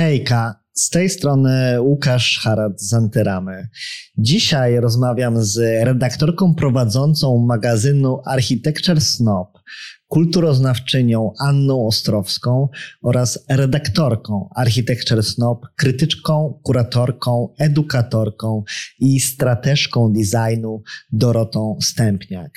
Hejka, z tej strony Łukasz Harad z Antyramy. Dzisiaj rozmawiam z redaktorką prowadzącą magazynu Architecture Snob, kulturoznawczynią Anną Ostrowską oraz redaktorką Architecture Snob, krytyczką, kuratorką, edukatorką i strateżką designu Dorotą Stępniak.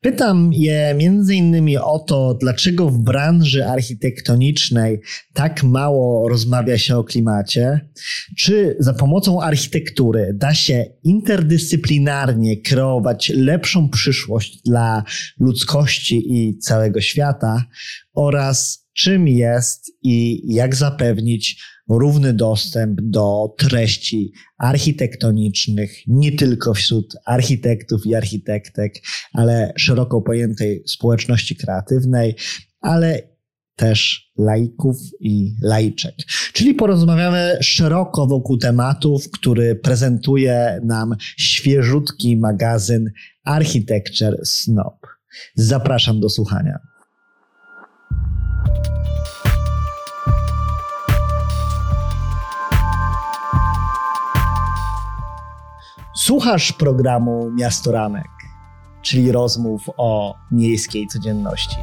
Pytam je między innymi o to, dlaczego w branży architektonicznej tak mało rozmawia się o klimacie, czy za pomocą architektury da się interdyscyplinarnie kreować lepszą przyszłość dla ludzkości i całego świata, oraz czym jest i jak zapewnić równy dostęp do treści architektonicznych, nie tylko wśród architektów i architektek, ale szeroko pojętej społeczności kreatywnej, ale też laików i laiczek. Czyli porozmawiamy szeroko wokół tematów, który prezentuje nam świeżutki magazyn Architecture Snob. Zapraszam do słuchania. Słuchasz programu Miasto Ranek, czyli rozmów o miejskiej codzienności.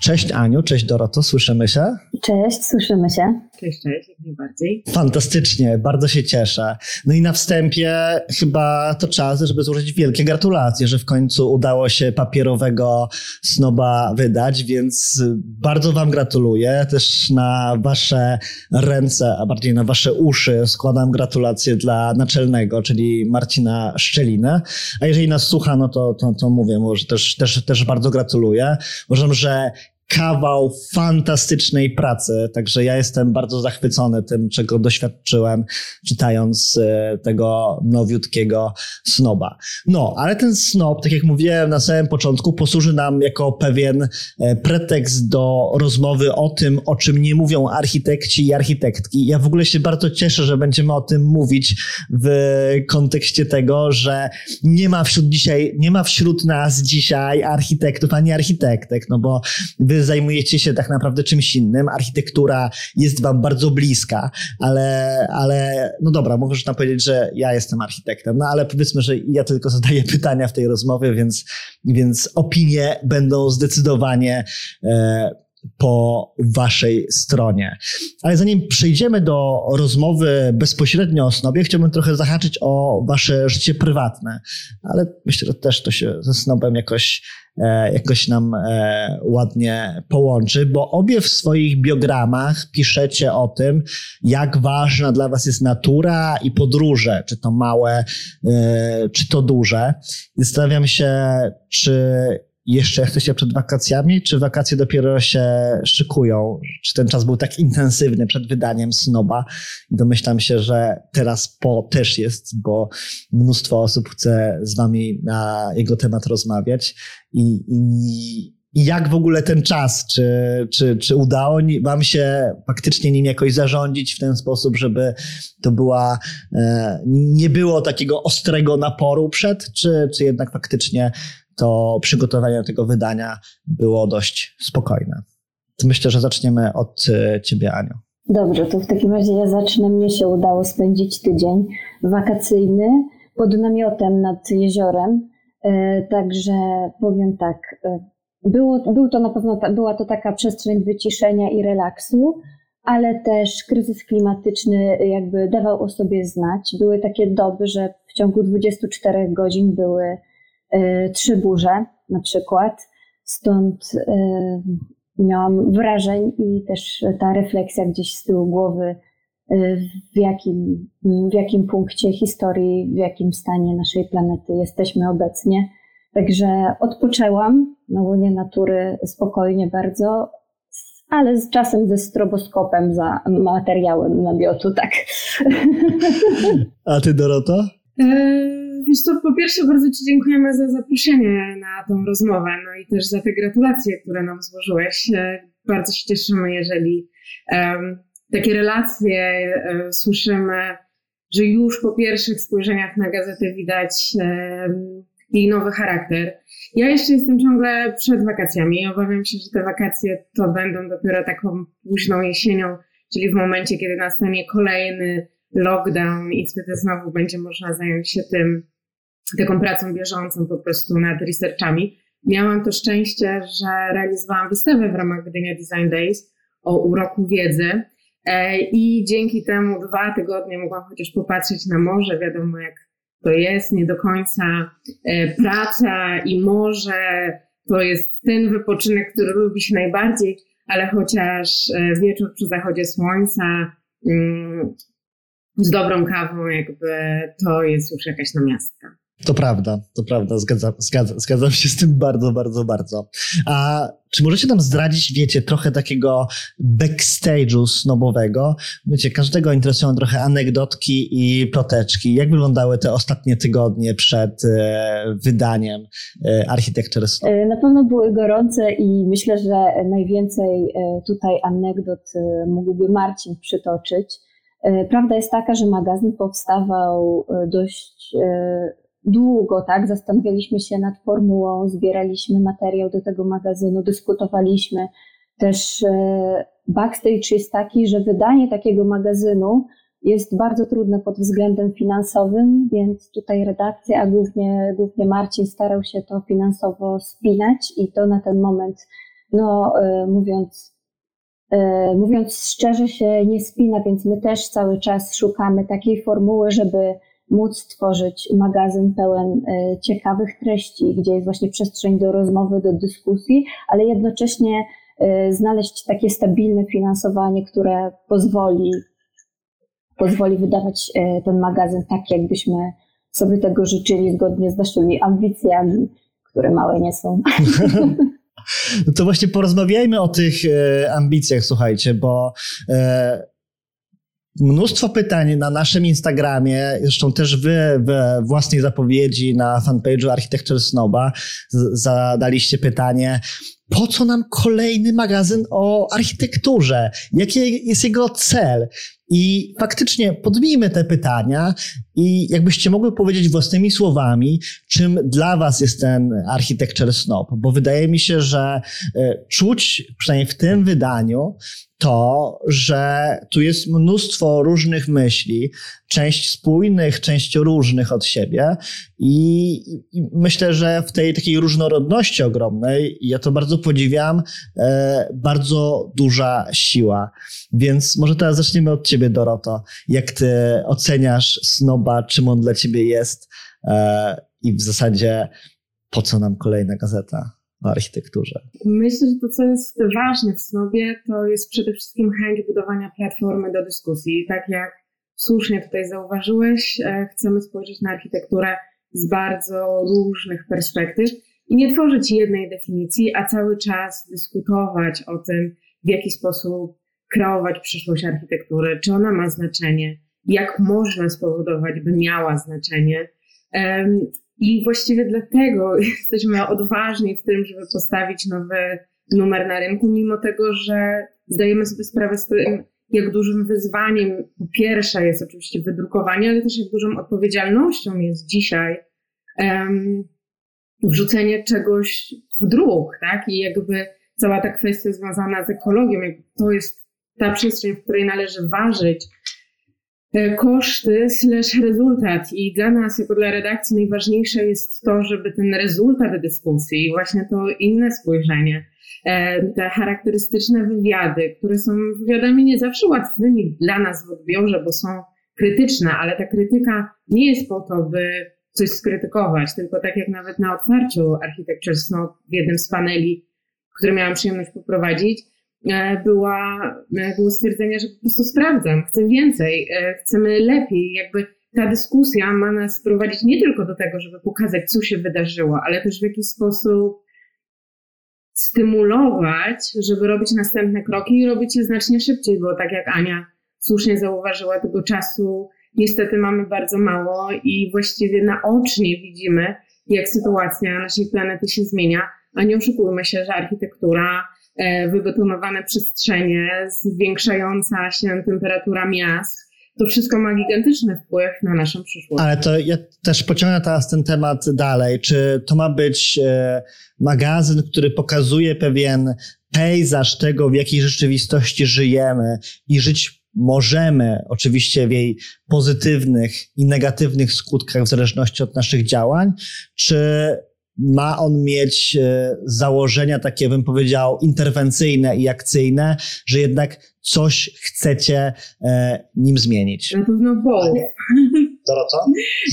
Cześć Aniu, cześć Doroto, słyszymy się? Cześć, słyszymy się. Cześć, cześć, jak najbardziej. Fantastycznie, bardzo się cieszę. No i na wstępie chyba to czas, żeby złożyć wielkie gratulacje, że w końcu udało się papierowego snoba wydać, więc bardzo Wam gratuluję. Też na Wasze ręce, a bardziej na Wasze uszy składam gratulacje dla naczelnego, czyli Marcina Szczeliny. A jeżeli nas słucha, no to, to, to mówię mu, że też, też, też bardzo gratuluję. Uważam, że kawał fantastycznej pracy. Także ja jestem bardzo zachwycony tym, czego doświadczyłem, czytając e, tego nowiutkiego snoba. No, ale ten snob, tak jak mówiłem na samym początku, posłuży nam jako pewien e, pretekst do rozmowy o tym, o czym nie mówią architekci i architektki. Ja w ogóle się bardzo cieszę, że będziemy o tym mówić w kontekście tego, że nie ma wśród dzisiaj, nie ma wśród nas dzisiaj architektów ani architektek, no bo wy zajmujecie się tak naprawdę czymś innym. Architektura jest wam bardzo bliska, ale, ale no dobra, możesz nam powiedzieć, że ja jestem architektem, no ale powiedzmy, że ja tylko zadaję pytania w tej rozmowie, więc, więc opinie będą zdecydowanie e, po waszej stronie. Ale zanim przejdziemy do rozmowy bezpośrednio o snobie, chciałbym trochę zahaczyć o wasze życie prywatne, ale myślę, że też to się ze snobem jakoś E, jakoś nam e, ładnie połączy, bo obie w swoich biogramach piszecie o tym, jak ważna dla Was jest natura i podróże, czy to małe, e, czy to duże. Zastanawiam się, czy jeszcze jesteście przed wakacjami, czy wakacje dopiero się szykują? Czy ten czas był tak intensywny przed wydaniem Snoba? Domyślam się, że teraz po też jest, bo mnóstwo osób chce z wami na jego temat rozmawiać i, i i jak w ogóle ten czas? Czy, czy, czy udało wam się faktycznie nim jakoś zarządzić w ten sposób, żeby to była, e, nie było takiego ostrego naporu przed, czy, czy jednak faktycznie to przygotowanie tego wydania było dość spokojne. To myślę, że zaczniemy od e, ciebie, Aniu. Dobrze, to w takim razie ja zacznę. Mnie się udało spędzić tydzień wakacyjny pod namiotem nad jeziorem. E, także powiem tak, e, było, był to na pewno, była to taka przestrzeń wyciszenia i relaksu, ale też kryzys klimatyczny jakby dawał o sobie znać. Były takie doby, że w ciągu 24 godzin były trzy burze na przykład. Stąd e, miałam wrażeń i też ta refleksja gdzieś z tyłu głowy, e, w jakim, w jakim punkcie historii, w jakim stanie naszej planety jesteśmy obecnie. Także odpoczęłam na łonie natury spokojnie bardzo, ale z czasem ze stroboskopem za materiałem namiotu, tak. A ty, Dorota? Wiesz po pierwsze bardzo Ci dziękujemy za zaproszenie na tą rozmowę, no i też za te gratulacje, które nam złożyłeś. E, bardzo się cieszymy, jeżeli um, takie relacje um, słyszymy że już po pierwszych spojrzeniach na gazetę widać jej nowy charakter. Ja jeszcze jestem ciągle przed wakacjami i obawiam się, że te wakacje to będą dopiero taką późną jesienią, czyli w momencie, kiedy nastanie kolejny lockdown i wtedy znowu będzie można zająć się tym, taką pracą bieżącą po prostu nad researchami. Miałam to szczęście, że realizowałam wystawę w ramach Gdynia Design Days o uroku wiedzy e, i dzięki temu dwa tygodnie mogłam chociaż popatrzeć na morze. Wiadomo, jak to jest nie do końca e, praca i morze to jest ten wypoczynek, który lubi się najbardziej, ale chociaż e, wieczór przy zachodzie słońca mm, z dobrą kawą, jakby to jest już jakaś namiastka. To prawda, to prawda, zgadzam, zgadzam, zgadzam się z tym bardzo, bardzo, bardzo. A czy możecie nam zdradzić, wiecie, trochę takiego backstage'u snobowego? Wiecie, każdego interesują trochę anegdotki i ploteczki. Jak wyglądały te ostatnie tygodnie przed e, wydaniem e, Architecture Snob? E, na pewno były gorące i myślę, że najwięcej tutaj anegdot mógłby Marcin przytoczyć. Prawda jest taka, że magazyn powstawał dość długo, tak, zastanawialiśmy się nad formułą, zbieraliśmy materiał do tego magazynu, dyskutowaliśmy. Też e, backstage jest taki, że wydanie takiego magazynu jest bardzo trudne pod względem finansowym, więc tutaj redakcja, a głównie, głównie Marcin starał się to finansowo spinać i to na ten moment, no e, mówiąc, e, mówiąc szczerze się nie spina, więc my też cały czas szukamy takiej formuły, żeby móc tworzyć magazyn pełen e, ciekawych treści, gdzie jest właśnie przestrzeń do rozmowy, do dyskusji, ale jednocześnie e, znaleźć takie stabilne finansowanie, które pozwoli, pozwoli wydawać e, ten magazyn tak, jakbyśmy sobie tego życzyli zgodnie z naszymi ambicjami, które małe nie są. To właśnie porozmawiajmy o tych ambicjach, słuchajcie, bo mnóstwo pytań na naszym Instagramie, zresztą też wy we własnej zapowiedzi na fanpage'u Architecture Snoba zadaliście pytanie, po co nam kolejny magazyn o architekturze? Jaki jest jego cel? I faktycznie podbijmy te pytania i jakbyście mogły powiedzieć własnymi słowami, czym dla was jest ten Architecture Snob, bo wydaje mi się, że e, czuć, przynajmniej w tym wydaniu, to, że tu jest mnóstwo różnych myśli, część spójnych, część różnych od siebie i, myślę, że w tej takiej różnorodności ogromnej, ja to bardzo podziwiam, e, bardzo duża siła. Więc może teraz zaczniemy od ciebie, Doroto. Jak ty oceniasz Snoba, czym on dla ciebie jest e, i w zasadzie po co nam kolejna gazeta? o architekturze? Myślę, że to, co jest ważne w Snobie, to jest przede wszystkim chęć budowania platformy do dyskusji. Tak jak słusznie tutaj zauważyłeś, e, chcemy spojrzeć na architekturę z bardzo różnych perspektyw i nie tworzyć jednej definicji, a cały czas dyskutować o tym, w jaki sposób kreować przyszłość architektury, czy ona ma znaczenie, jak można spowodować, by miała znaczenie. I właściwie dlatego jesteśmy odważni w tym, żeby postawić nowy numer na rynku, mimo tego, że zdajemy sobie sprawę z tym, jak dużym wyzwaniem po pierwsze jest oczywiście wydrukowanie, ale też jak dużą odpowiedzialnością jest dzisiaj um, wrzucenie czegoś w druk, tak? I jakby cała ta kwestia związana z ekologią, to jest ta przestrzeń, w której należy ważyć koszty slash rezultat. I dla nas, jako dla redakcji, najważniejsze jest to, żeby ten rezultat dyskusji, właśnie to inne spojrzenie, e, te charakterystyczne wywiady, które są wywiadami nie zawsze łatwymi dla nas w odbiorze, bo są krytyczne, ale ta krytyka nie jest po to, by coś skrytykować, tylko tak jak nawet na otwarciu Architecture Snow w jednym z paneli, który miałam przyjemność poprowadzić, E, była, e, było stwierdzenie, że po prostu sprawdzam, chcę więcej, e, chcemy lepiej. Jakby ta dyskusja ma nas prowadzić nie tylko do tego, żeby pokazać, co się wydarzyło, ale też w jakiś sposób stymulować, żeby robić następne kroki i robić je znacznie szybciej, bo tak jak Ania słusznie zauważyła, tego czasu niestety mamy bardzo mało i właściwie naocznie widzimy, jak sytuacja naszej planety się zmienia, a nie oszukujmy się, że architektura E, wybetonowane przestrzenie, zwiększająca się temperatura miast, to wszystko ma gigantyczny wpływ na naszą przyszłość. Ale to ja też pociągnę teraz ten temat dalej. Czy to ma być e, magazyn, który pokazuje pewien pejzaż tego, w jakiej rzeczywistości żyjemy i żyć możemy, oczywiście w jej pozytywnych i negatywnych skutkach w zależności od naszych działań, czy ma on mieć e, założenia takie, bym powiedział, interwencyjne i akcyjne, że jednak coś chcecie e, nim zmienić? Na pewno both. Doroto?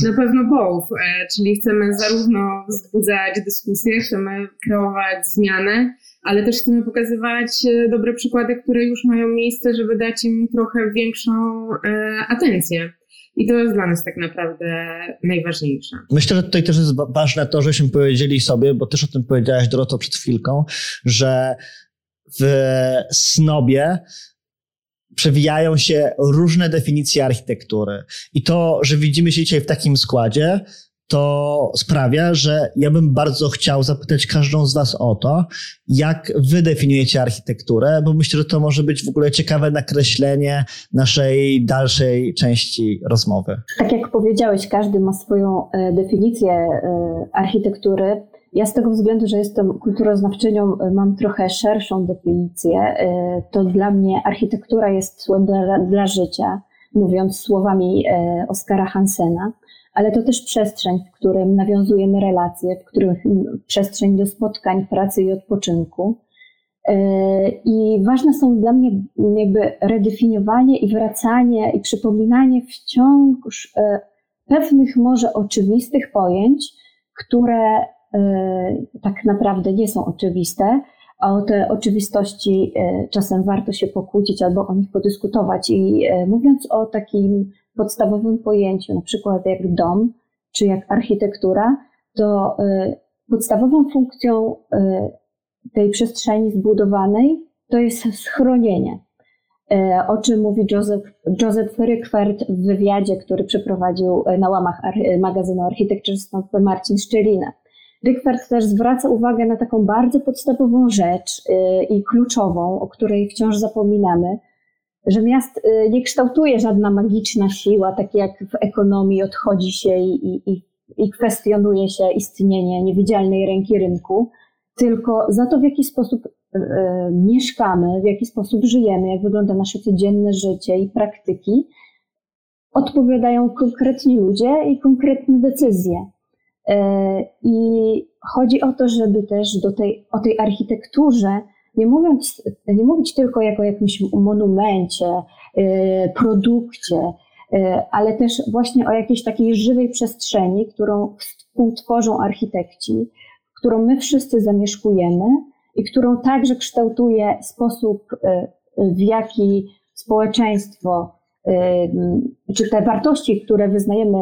Na pewno both, e, czyli chcemy zarówno wzbudzać dyskusję, chcemy kreować zmiany, ale też chcemy pokazywać dobre przykłady, które już mają miejsce, żeby dać im trochę większą atencję. I to jest dla nas tak naprawdę najważniejsze. Myślę, że tutaj też jest ważne to, żeśmy powiedzieli sobie, bo też o tym powiedziałaś Doroto przed chwilką, że w snobie przewijają się różne definicje architektury. I to, że widzimy się dzisiaj w takim składzie, to sprawia, że ja bym bardzo chciał zapytać każdą z Was o to, jak Wy definiujecie architekturę, bo myślę, że to może być w ogóle ciekawe nakreślenie naszej dalszej części rozmowy. Tak jak powiedziałeś, każdy ma swoją e, definicję e, architektury. Ja z tego względu, że jestem kulturoznawczynią, e, mam trochę szerszą definicję. To dla mnie architektura jest słowem dla, dla życia, mówiąc słowami Oskara Hansena ale to też przestrzeń, w którym nawiązujemy relacje, w którym przestrzeń do spotkań, pracy i odpoczynku. E, I ważne są dla mnie jakby redefiniowanie i wracanie i przypominanie wciąż e, pewnych może oczywistych pojęć, które e, tak naprawdę nie są oczywiste, a o te oczywistości czasem warto się pokłócić albo o nich podyskutować. I mówiąc o takim podstawowym pojęciu, na przykład jak dom czy jak architektura, to y, podstawową funkcją y, tej przestrzeni zbudowanej to jest schronienie. Y, o czym mówi Joseph, Joseph w wywiadzie, który przeprowadził na łamach magazynu Stąd Marcin Szczelina. Rykwert też zwraca uwagę na taką bardzo podstawową rzecz i kluczową, o której wciąż zapominamy, że miast y, nie kształtuje żadna magiczna siła, tak jak w ekonomii odchodzi się i, i, i kwestionuje się istnienie niewidzialnej ręki rynku, tylko za to, w jaki sposób y, y, mieszkamy, w jaki sposób żyjemy, jak wygląda nasze codzienne życie i praktyki, odpowiadają konkretni ludzie i konkretne decyzje. I chodzi o to, żeby też do tej, o tej architekturze nie, mówiąc, nie mówić tylko jako o jakimś monumencie, y, produkcie, y, ale też właśnie o jakiejś takiej żywej przestrzeni, którą współtworzą architekci, którą my wszyscy zamieszkujemy i którą także kształtuje sposób, y, w jaki społeczeństwo, czy te wartości, które wyznajemy,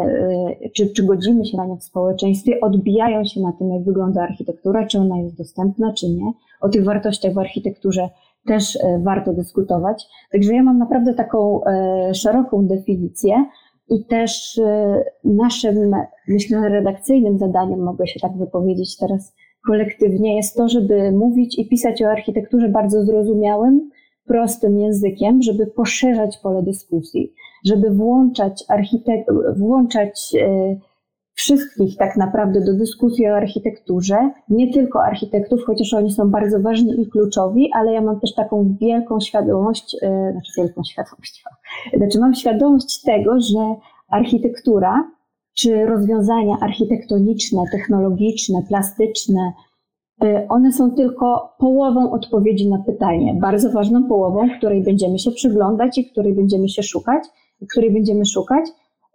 czy, czy godzimy się na nie w społeczeństwie, odbijają się na tym, jak wygląda architektura, czy ona jest dostępna, czy nie o tych wartościach w architekturze też e, warto dyskutować. Także ja mam naprawdę taką e, szeroką definicję i też naszym, myślę, redakcyjnym zadaniem, mogę się tak wypowiedzieć teraz kolektywnie, jest to, żeby mówić i pisać o architekturze bardzo zrozumiałym, prostym językiem, żeby poszerzać pole dyskusji, żeby włączać architek- włączać wszystkich tak naprawdę do dyskusji o architekturze, nie tylko architektów, chociaż oni są bardzo ważni i kluczowi, ale ja mam też taką wielką świadomość, yy, znaczy wielką świadomość, znaczy mam świadomość tego, że architektura czy rozwiązania architektoniczne, technologiczne, plastyczne, one są tylko połową odpowiedzi na pytanie, bardzo ważną połową, której będziemy się przyglądać i której będziemy się szukać, której będziemy szukać,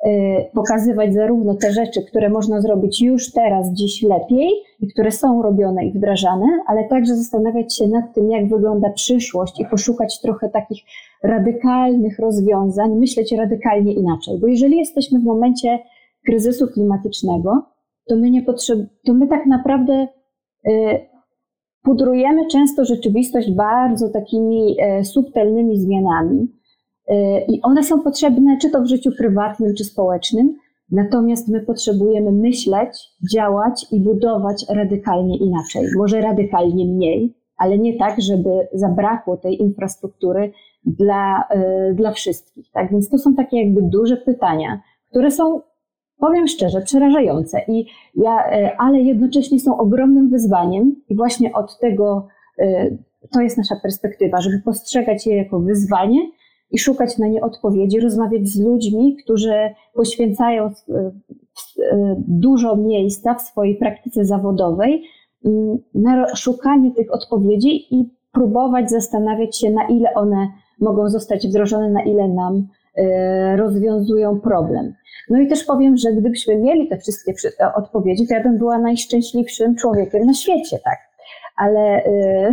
Y, pokazywać zarówno te rzeczy, które można zrobić już teraz, dziś lepiej i które są robione i wdrażane, ale także zastanawiać się nad tym, jak wygląda przyszłość i poszukać trochę takich radykalnych rozwiązań, myśleć radykalnie inaczej. Bo jeżeli jesteśmy w momencie kryzysu klimatycznego, to my, nie potrzeb, to my tak naprawdę y, pudrujemy często rzeczywistość bardzo takimi y, subtelnymi zmianami i one są potrzebne czy to w życiu prywatnym, czy społecznym. Natomiast my potrzebujemy myśleć, działać i budować radykalnie inaczej. Może radykalnie mniej, ale nie tak, żeby zabrakło tej infrastruktury dla, dla wszystkich. Tak więc to są takie jakby duże pytania, które są powiem szczerze, przerażające. I ja, ale jednocześnie są ogromnym wyzwaniem i właśnie od tego to jest nasza perspektywa, żeby postrzegać je jako wyzwanie i szukać na nie odpowiedzi, rozmawiać z ludźmi, którzy poświęcają dużo miejsca w swojej praktyce zawodowej mm, na szukanie tych odpowiedzi i próbować zastanawiać się, na ile one mogą zostać wdrożone, na ile nam e, rozwiązują problem. No i też powiem, że gdybyśmy mieli te wszystkie odpowiedzi, to ja bym była najszczęśliwszym człowiekiem na świecie, tak. Ale e,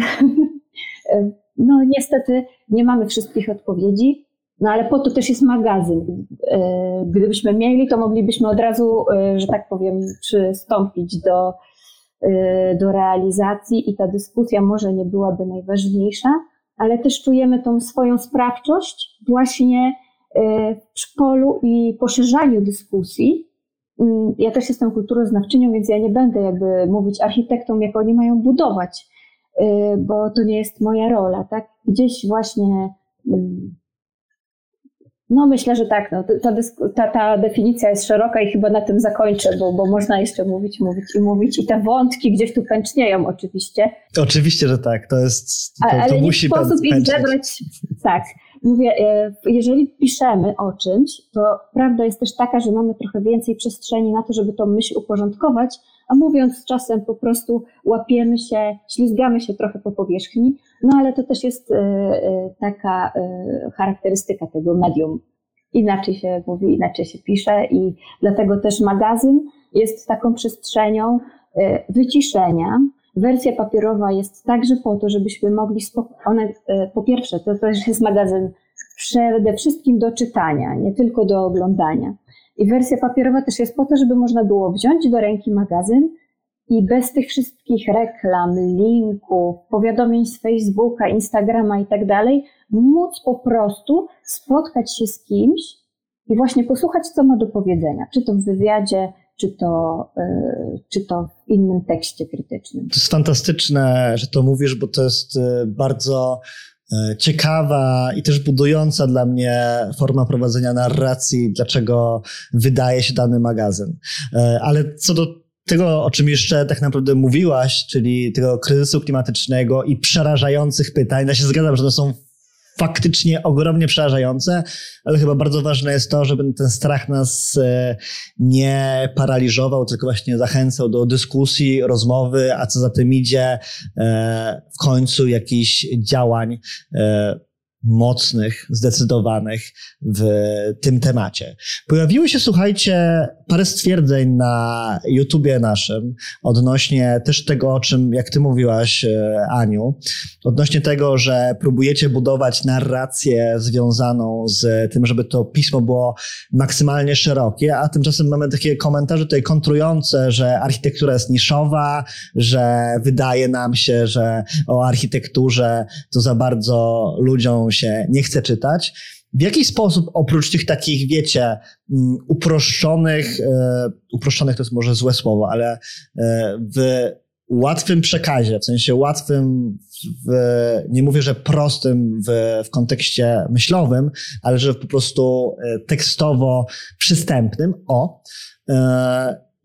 e, no niestety nie mamy wszystkich odpowiedzi. No ale po to też jest magazyn. E, gdybyśmy mieli, to moglibyśmy od razu, e, że tak powiem, przystąpić do, e, do realizacji i ta dyskusja może nie byłaby najważniejsza, ale też czujemy tą swoją sprawczość właśnie w polu i poszerzaniu dyskusji. Mm, ja też jestem kulturoznawczynią, więc ja nie będę jakby mówić architektom, jak oni mają budować, bo to nie jest moja rola, tak? Gdzieś właśnie mm, no myślę, że tak. No, ta, ta, ta, definicja jest szeroka i chyba na tym zakończę, bo, bo można jeszcze mówić, mówić i mówić i te wątki gdzieś tu pęcznieją oczywiście. Oczywiście, że tak. To jest, to, Ale to musi sposób ich zebrać. Tak. Mówię, e, jeżeli piszemy o czymś, to prawda jest też taka, że mamy trochę więcej przestrzeni na to, żeby tą myśl uporządkować, a mówiąc czasem po prostu łapiemy się, ślizgamy się trochę po powierzchni, no ale to też jest e, e, taka charakterystyka tego medium. Inaczej się mówi, inaczej się pisze i dlatego też magazyn jest taką przestrzenią wyciszenia. Wersja papierowa jest także po to, żebyśmy mogli, one, po pierwsze, to też jest magazyn przede wszystkim do czytania, nie tylko do oglądania. I wersja papierowa też jest po to, żeby można było wziąć do ręki magazyn i bez tych wszystkich reklam, linków, powiadomień z Facebooka, Instagrama i tak dalej, móc po prostu spotkać się z kimś i właśnie posłuchać, co ma do powiedzenia, czy to w wywiadzie, czy to, yy, czy to w innym tekście krytycznym. To jest fantastyczne, że to mówisz, bo to jest y, bardzo y, ciekawa i też budująca dla mnie forma prowadzenia narracji, dlaczego wydaje się dany magazyn. Ale co do tego, o czym jeszcze tak naprawdę mówiłaś, czyli tego kryzysu klimatycznego i przerażających pytań, ja się zgadzam, że to są faktycznie ogromnie przerażające, ale chyba bardzo ważne jest to, żeby ten strach nas e, nie paraliżował, tylko właśnie zachęcał do dyskusji, rozmowy, a co za tym idzie, e, w końcu jakichś działań e, mocnych, zdecydowanych w tym temacie. Pojawiły się, słuchajcie, parę stwierdzeń na YouTubie naszym odnośnie też tego, o czym, jak ty mówiłaś, e, Aniu, odnośnie tego, że próbujecie budować narrację związaną z tym, żeby to pismo było maksymalnie szerokie, a tymczasem mamy takie komentarze tutaj kontrujące, że architektura jest niszowa, że wydaje nam się, że o architekturze to za bardzo ludziom się nie chce czytać. W jaki sposób oprócz tych takich, wiecie, mm, uproszczonych, e, uproszczonych to jest może złe słowo, ale e, w łatwym przekazie, w sensie łatwym, w, nie mówię, że prostym w, w kontekście myślowym, ale że po prostu e, tekstowo przystępnym, o,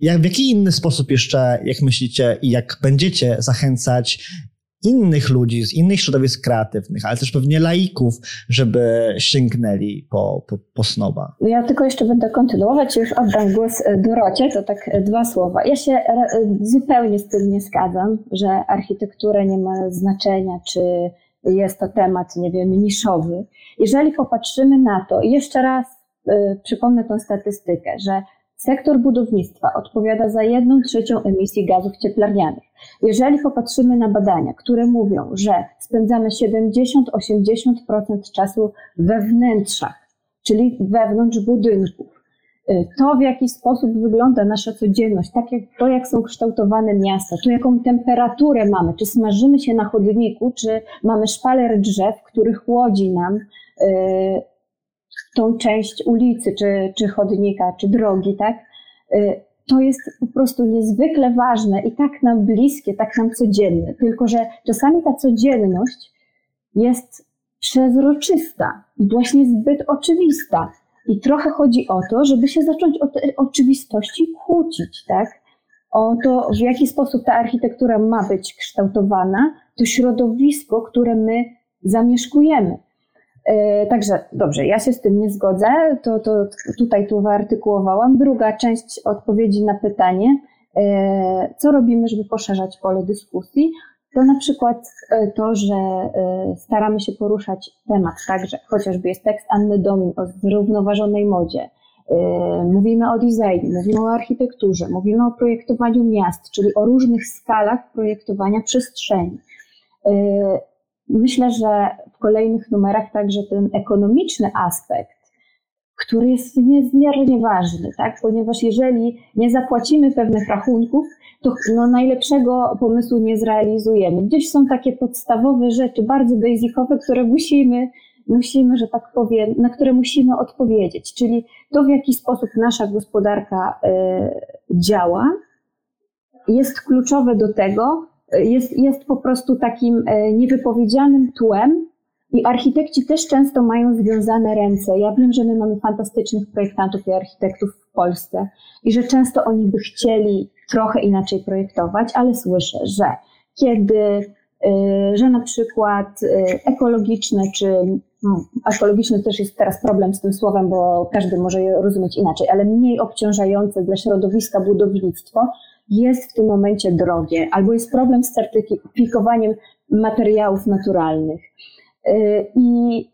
jak, w jaki inny sposób jeszcze, jak myślicie i jak będziecie zachęcać innych ludzi z innych środowisk kreatywnych, ale też pewnie laików, żeby sięgnęli po, po, po snoba. Ja tylko jeszcze będę kontynuować, już oddam głos e, Dorocie, to tak e, dwa słowa. Ja się e, zupełnie z tym nie zgadzam, że architektura nie ma znaczenia, czy jest to temat, nie wiem, niszowy. Jeżeli popatrzymy na to, jeszcze raz przypomnę tą statystykę, że Sektor budownictwa odpowiada za jedną trzecią emisji gazów cieplarnianych. Jeżeli popatrzymy na badania, które mówią, że spędzamy 70-80% czasu we wnętrzach, czyli wewnątrz budynków, y, to w jaki sposób wygląda nasza codzienność, tak jak, to jak są kształtowane miasta, to jaką temperaturę mamy, czy smażymy się na chodniku, czy mamy szpaler drzew, który chłodzi nam yy, tą część ulicy, czy, czy chodnika, czy drogi, tak? Y, to jest po prostu niezwykle ważne i tak nam bliskie, tak nam codzienne. Tylko, że czasami ta codzienność jest przezroczysta i właśnie zbyt oczywista. I trochę chodzi o to, żeby się zacząć o te oczywistości kłócić, tak? O to, w jaki sposób ta architektura ma być kształtowana, to środowisko, które my zamieszkujemy. E, także dobrze, ja się z tym nie zgodzę, to, to tutaj tu wyartykułowałam. Druga część odpowiedzi na pytanie, e, co robimy, żeby poszerzać pole dyskusji, to na przykład e, to, że staramy się poruszać temat, także chociażby jest tekst Anny Domin o zrównoważonej modzie, mówimy o designie, mówimy o architekturze, mówimy o projektowaniu miast, czyli o różnych skalach projektowania przestrzeni. Myślę, że w kolejnych numerach także ten ekonomiczny aspekt, który jest niezmiernie ważny, tak? ponieważ jeżeli nie zapłacimy pewnych rachunków, to no, najlepszego pomysłu nie zrealizujemy. Gdzieś są takie podstawowe rzeczy, bardzo basicowe, które musimy, musimy, że tak powiem, na które musimy odpowiedzieć. Czyli to, w jaki sposób nasza gospodarka y, działa, jest kluczowe do tego, jest, jest po prostu takim e, niewypowiedzianym tłem i architekci też często mają związane ręce. Ja wiem, że my mamy fantastycznych projektantów i architektów w Polsce i że często oni by chcieli trochę inaczej projektować, ale słyszę, że kiedy, e, że na przykład e, ekologiczne czy no, ekologiczny też jest teraz problem z tym słowem, bo każdy może je rozumieć inaczej, ale mniej obciążające dla środowiska budownictwo jest w tym momencie drogie, albo jest problem z certyfikowaniem materiałów naturalnych. Y, I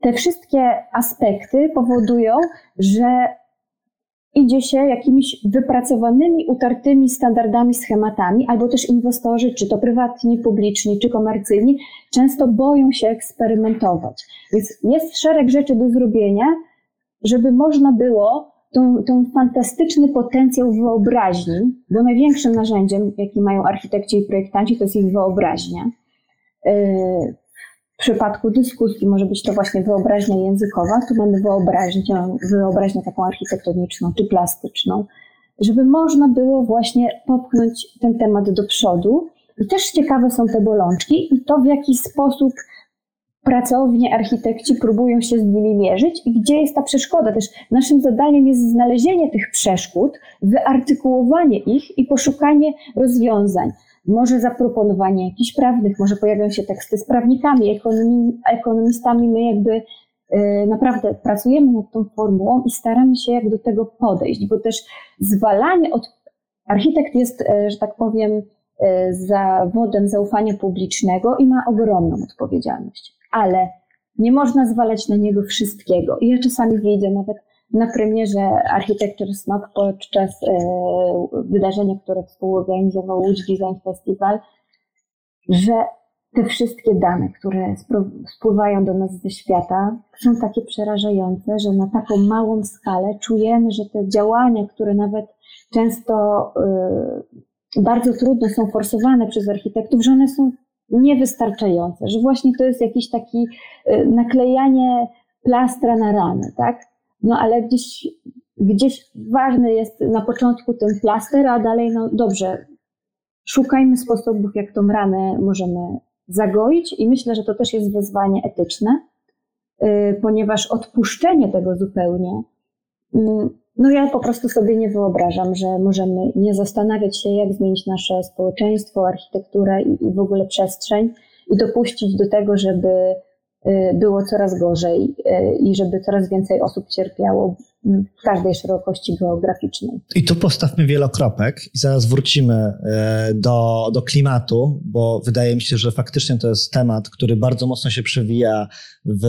te wszystkie aspekty powodują, że idzie się jakimiś wypracowanymi, utartymi standardami, schematami, albo też inwestorzy, czy to prywatni, publiczni, czy komercyjni, często boją się eksperymentować. Więc jest szereg rzeczy do zrobienia, żeby można było tą, fantastyczny potencjał wyobraźni, bo największym narzędziem, jaki mają architekci i projektanci, to jest ich wyobraźnia. Yy, w przypadku dyskusji może być to właśnie wyobraźnia językowa, tu mamy wyobraźnię, wyobraźnię taką architektoniczną czy plastyczną, żeby można było właśnie popchnąć ten temat do przodu. I też ciekawe są te bolączki i to, w jaki sposób pracownie, architekci próbują się z nimi mierzyć i gdzie jest ta przeszkoda. Też naszym zadaniem jest znalezienie tych przeszkód, wyartykułowanie ich i poszukanie rozwiązań. Może zaproponowanie jakichś prawnych, może pojawią się teksty z prawnikami, ekonomi, ekonomistami. My jakby y, naprawdę pracujemy nad tą formułą i staramy się jak do tego podejść, bo też zwalanie od... Architekt jest, y, że tak powiem, y, zawodem zaufania publicznego i ma ogromną odpowiedzialność ale nie można zwalać na niego wszystkiego. I ja czasami widzę nawet na premierze Architecture Snob podczas e, wydarzenia, które współorganizował Łódź Design Festival, że te wszystkie dane, które spływają do nas ze świata, są takie przerażające, że na taką małą skalę czujemy, że te działania, które nawet często y, bardzo trudno są forsowane przez architektów, że one są niewystarczające, że właśnie to jest jakiś taki y, naklejanie plastra na ranę, tak? No ale gdzieś, gdzieś ważny jest na początku ten plaster, a dalej, no dobrze, szukajmy sposobów, jak tą ranę możemy zagoić i myślę, że to też jest wyzwanie etyczne, y, ponieważ odpuszczenie tego zupełnie mm, no ja po prostu sobie nie wyobrażam, że możemy nie zastanawiać się, jak zmienić nasze społeczeństwo, architekturę i, i w ogóle przestrzeń i dopuścić do tego, żeby y, było coraz gorzej y, i żeby coraz więcej osób cierpiało każdej szerokości geograficznej. I tu postawmy wielokropek i zaraz wrócimy e, do, do klimatu, bo wydaje mi się, że faktycznie to jest temat, który bardzo mocno się przewija w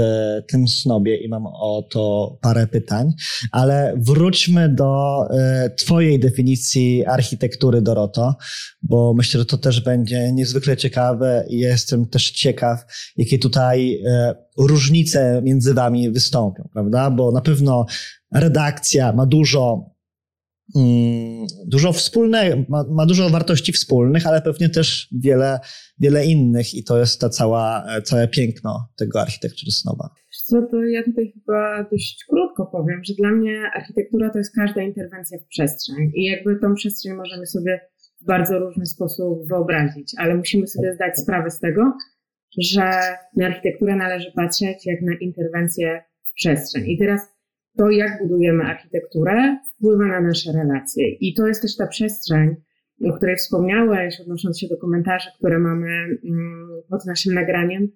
tym snobie i mam o to parę pytań, ale wróćmy do e, Twojej definicji architektury, Doroto, bo myślę, że to też będzie niezwykle ciekawe i jestem też ciekaw, jakie tutaj e, różnice między Wami wystąpią, prawda? Bo na pewno redakcja ma dużo, mm, dużo wspólnego, ma, ma, dużo wartości wspólnych, ale pewnie też wiele, wiele innych i to jest ta cała, całe piękno tego architektury snoba. Co to ja tutaj chyba dość krótko powiem, że dla mnie architektura to jest każda interwencja w przestrzeń i jakby tą przestrzeń możemy sobie w bardzo różny sposób wyobrazić, ale musimy sobie zdać sprawę z tego, że na architekturę należy patrzeć jak na interwencję w przestrzeń. I teraz to, jak budujemy architekturę, wpływa na nasze relacje. I to jest też ta przestrzeń, o której wspomniałeś, odnosząc się do komentarzy, które mamy mm, pod naszym nagraniem,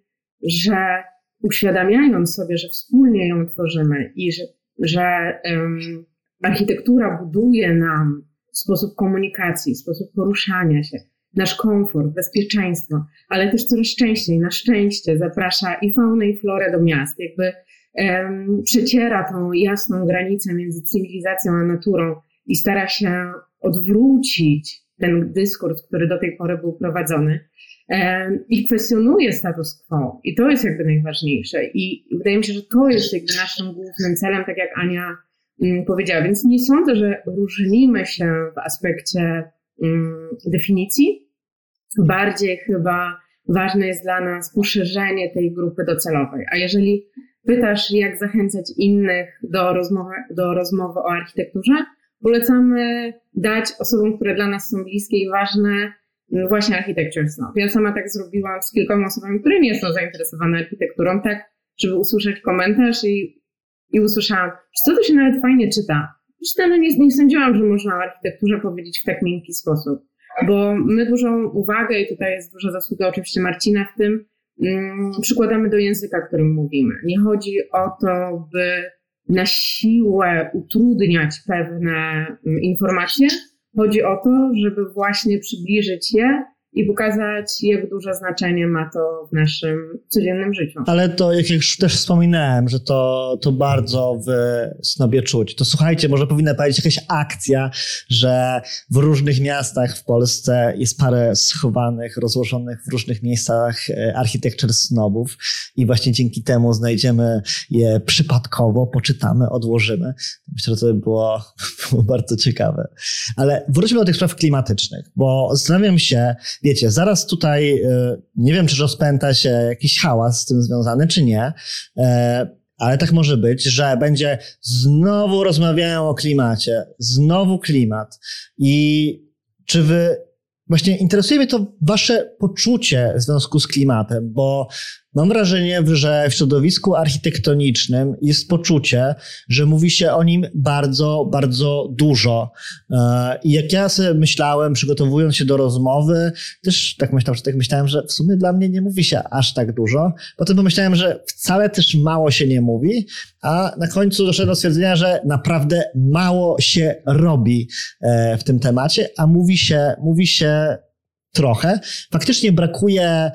że uświadamiając sobie, że wspólnie ją tworzymy i że, że um, architektura buduje nam sposób komunikacji, sposób poruszania się, nasz komfort, bezpieczeństwo, ale też coraz częściej, na szczęście, zaprasza i faunę, i florę do miast. Jakby um, przeciera tą jasną granicę między cywilizacją a naturą i stara się odwrócić ten dyskurs, który do tej pory był prowadzony i kwestionuje status quo. I to jest jakby najważniejsze. I wydaje mi się, że to jest jakby naszym głównym celem, tak jak Ania um, powiedziała. Więc nie sądzę, że różnimy się w aspekcie definicji. Bardziej chyba ważne jest dla nas poszerzenie tej grupy docelowej. A jeżeli pytasz, jak zachęcać innych do rozmowy, do rozmowy o architekturze, polecamy dać osobom, które dla nas są bliskie i ważne, właśnie Architecture Snob. Ja sama tak zrobiłam z kilkoma osobami, które nie są zainteresowane architekturą, tak, żeby usłyszeć komentarz i, i usłyszałam, co to się nawet fajnie czyta. Zresztą nie, nie sądziłam, że można o architekturze powiedzieć w tak miękki sposób, bo my dużą uwagę, i tutaj jest duża zasługa oczywiście Marcina w tym, mm, przykładamy do języka, którym mówimy. Nie chodzi o to, by na siłę utrudniać pewne mm, informacje. Chodzi o to, żeby właśnie przybliżyć je i pokazać, jak duże znaczenie ma to w naszym codziennym życiu. Ale to, jak już też wspominałem, że to, to bardzo w snobie czuć. To słuchajcie, może powinna powiedzieć jakaś akcja, że w różnych miastach w Polsce jest parę schowanych, rozłożonych w różnych miejscach e, architecture snobów i właśnie dzięki temu znajdziemy je przypadkowo, poczytamy, odłożymy. Myślę, że to by było, było bardzo ciekawe. Ale wróćmy do tych spraw klimatycznych, bo zastanawiam się, wiecie, zaraz tutaj, e, nie wiem, czy rozpęta się jakiś hałas z tym związany, czy nie, e, ale tak może być, że będzie znowu rozmawiają o klimacie, znowu klimat. I czy wy, właśnie interesuje mnie to wasze poczucie w związku z klimatem, bo Mam wrażenie, że w środowisku architektonicznym jest poczucie, że mówi się o nim bardzo, bardzo dużo. E, I jak ja sobie myślałem, przygotowując się do rozmowy, też tak myślałem, że tak myślałem, że w sumie dla mnie nie mówi się aż tak dużo. Potem pomyślałem, że wcale też mało się nie mówi, a na końcu doszedłem do stwierdzenia, że naprawdę mało się robi e, w tym temacie, a mówi się, mówi się trochę. Faktycznie brakuje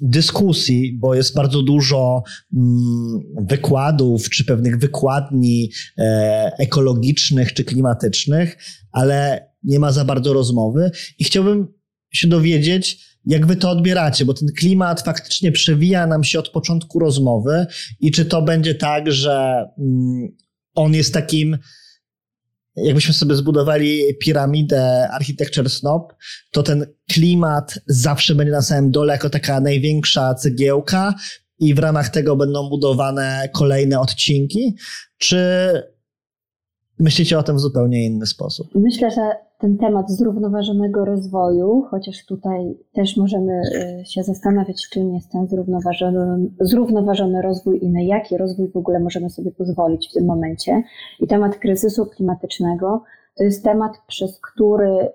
dyskusji, bo jest bardzo dużo mm, wykładów czy pewnych wykładni e, ekologicznych czy klimatycznych, ale nie ma za bardzo rozmowy. I chciałbym się dowiedzieć, jak wy to odbieracie, bo ten klimat faktycznie przewija nam się od początku rozmowy i czy to będzie tak, że mm, on jest takim jakbyśmy sobie zbudowali piramidę Architecture Snob, to ten klimat zawsze będzie na samym dole jako taka największa cegiełka i w ramach tego będą budowane kolejne odcinki? Czy myślicie o tym w zupełnie inny sposób? Myślę, że ten temat zrównoważonego rozwoju, chociaż tutaj też możemy y, się zastanawiać, czym jest ten zrównoważony, zrównoważony rozwój i na jaki rozwój w ogóle możemy sobie pozwolić w tym momencie. I temat kryzysu klimatycznego to jest temat, przez który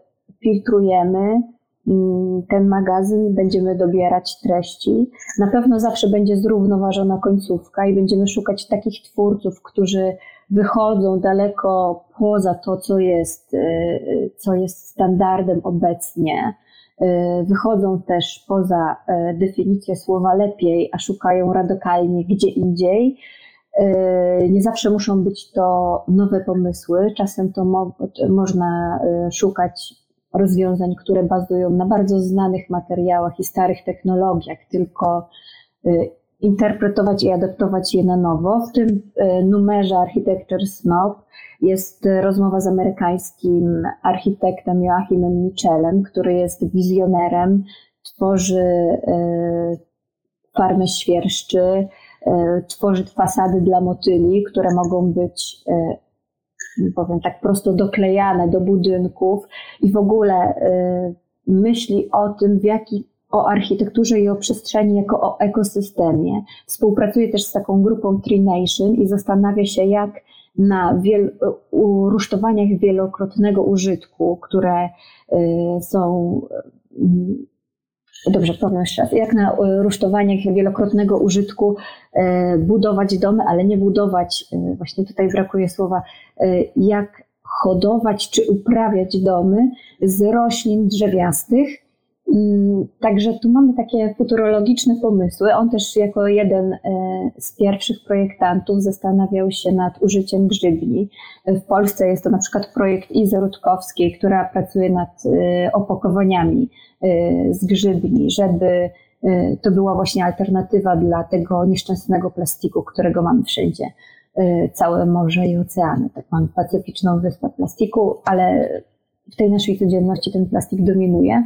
filtrujemy mm, ten magazyn, będziemy dobierać treści. Na pewno zawsze będzie zrównoważona końcówka i będziemy szukać takich twórców, którzy wychodzą daleko poza to, co jest, y, co jest standardem obecnie. Y, wychodzą też poza y, definicję słowa lepiej, a szukają radykalnie gdzie indziej. Nie zawsze muszą być to nowe pomysły, czasem to mo można szukać rozwiązań, które bazują na bardzo znanych materiałach i starych technologiach, tylko interpretować i adaptować je na nowo. W tym e, numerze Architecture Snob jest rozmowa z amerykańskim architektem Joachimem Michelem, który jest wizjonerem, tworzy e, farmę świerszczy, e, tworzy fasady dla motyli, które mogą być powiem tak prosto doklejane do budynków i w ogóle myśli o tym, w jaki o architekturze i o przestrzeni jako o ekosystemie. Współpracuje też z taką grupą Tree Nation i zastanawia się, jak na wiel, rusztowaniach wielokrotnego użytku, które y, są y, dobrze powiem jeszcze raz, jak na y, rusztowaniach wielokrotnego użytku budować domy, ale nie budować, właśnie tutaj brakuje słowa, jak hodować czy uprawiać domy z roślin drzewiastych, także tu mamy takie futurologiczne pomysły. On też jako jeden e, z pierwszych projektantów zastanawiał się nad użyciem grzybni. W Polsce jest to na przykład projekt Izy Rutkowskiej, która pracuje nad e, opakowaniami e, z grzybni, żeby to była właśnie alternatywa dla tego nieszczęsnego plastiku, którego mamy wszędzie. Całe morze i oceany. Tak mamy pacyficzną wyspę plastiku, ale w tej naszej codzienności ten plastik dominuje.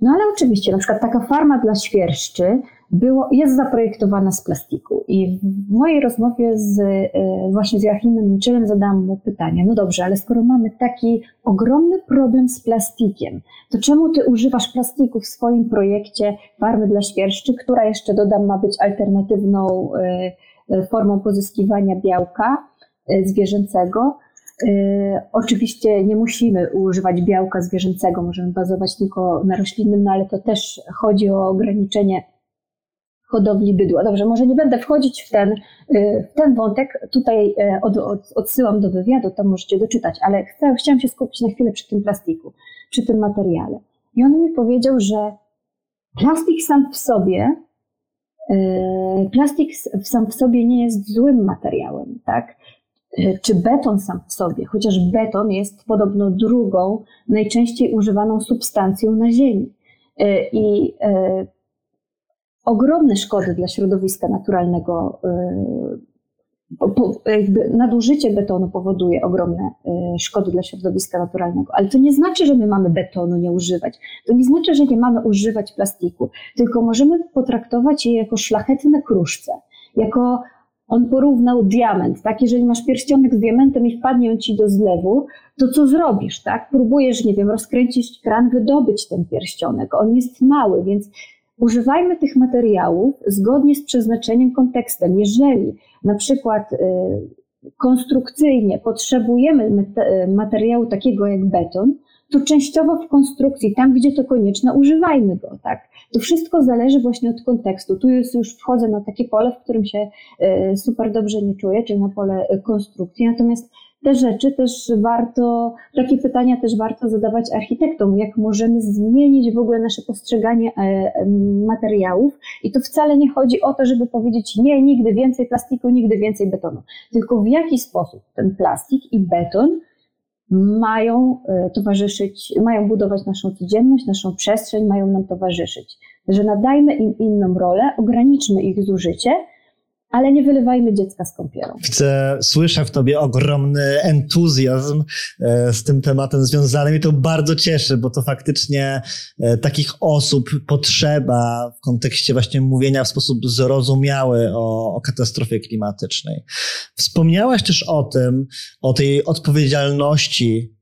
No ale oczywiście, na przykład taka farma dla świerszczy było, jest zaprojektowana z plastiku. I w mojej rozmowie z, e, właśnie z Joachimem Michelem zadałam mu pytanie, no dobrze, ale skoro mamy taki ogromny problem z plastikiem, to czemu ty używasz plastiku w swoim projekcie farmy dla świerszczy, która jeszcze dodam ma być alternatywną e, e, formą pozyskiwania białka zwierzęcego, oczywiście nie musimy używać białka zwierzęcego, możemy bazować tylko na roślinnym, no ale to też chodzi o ograniczenie hodowli bydła. Dobrze, może nie będę wchodzić w ten, y, w ten wątek. Tutaj y, od, od, odsyłam do wywiadu, tam możecie doczytać, ale chcę, chciałam się skupić na chwilę przy tym plastiku, przy tym materiale. I on mi powiedział, że plastik sam w sobie, plastik sam w sobie nie jest złym materiałem, tak? E, czy beton sam w sobie, chociaż beton jest podobno drugą najczęściej używaną substancją na Ziemi. E, I e, ogromne szkody dla środowiska naturalnego, jakby nadużycie betonu powoduje ogromne szkody dla środowiska naturalnego. Ale to nie znaczy, że my mamy betonu nie używać. To nie znaczy, że nie mamy używać plastiku, tylko możemy potraktować je jako szlachetne kruszce, jako on porównał diament, tak? Jeżeli masz pierścionek z diamentem i wpadnie on ci do zlewu, to co zrobisz, tak? Próbujesz, nie wiem, rozkręcić kran, wydobyć ten pierścionek. On jest mały, więc używajmy tych materiałów zgodnie z przeznaczeniem, kontekstem. Jeżeli na przykład y, konstrukcyjnie potrzebujemy materiału takiego jak beton, to częściowo w konstrukcji, tam gdzie to konieczne, używajmy go, tak? To wszystko zależy właśnie od kontekstu. Tu jest, już wchodzę na takie pole, w którym się e, super dobrze nie czuję, czyli na pole e, konstrukcji. Natomiast te rzeczy też warto, takie pytania też warto zadawać architektom, jak możemy zmienić w ogóle nasze postrzeganie e, materiałów. I to wcale nie chodzi o to, żeby powiedzieć nie, nigdy więcej plastiku, nigdy więcej betonu, tylko w jaki sposób ten plastik i beton mają e, towarzyszyć, mają budować naszą codzienność, naszą przestrzeń, mają nam towarzyszyć. Że nadajmy im inną rolę, ograniczmy ich zużycie, ale nie wylewajmy dziecka z kąpielą. Słyszę w tobie ogromny entuzjazm e, z tym tematem związanym i to bardzo cieszy, bo to faktycznie e, takich osób potrzeba w kontekście właśnie mówienia w sposób zrozumiały o, o katastrofie klimatycznej. Wspomniałaś też o tym, o tej odpowiedzialności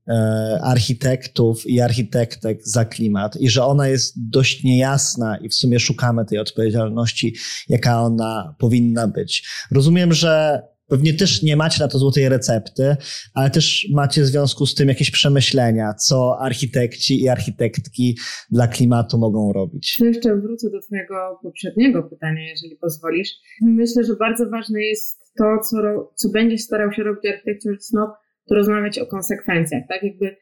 architektów i architektek za klimat i że ona jest dość niejasna i w sumie szukamy tej odpowiedzialności, jaka ona powinna być. Rozumiem, że pewnie też nie macie na to złotej recepty, ale też macie w związku z tym jakieś przemyślenia, co architekci i architektki dla klimatu mogą robić. To jeszcze wrócę do Twojego poprzedniego pytania, jeżeli pozwolisz. Myślę, że bardzo ważne jest to, co, co będzie starał się robić Architecture Snob, to rozmawiać o konsekwencjach, tak? Jakby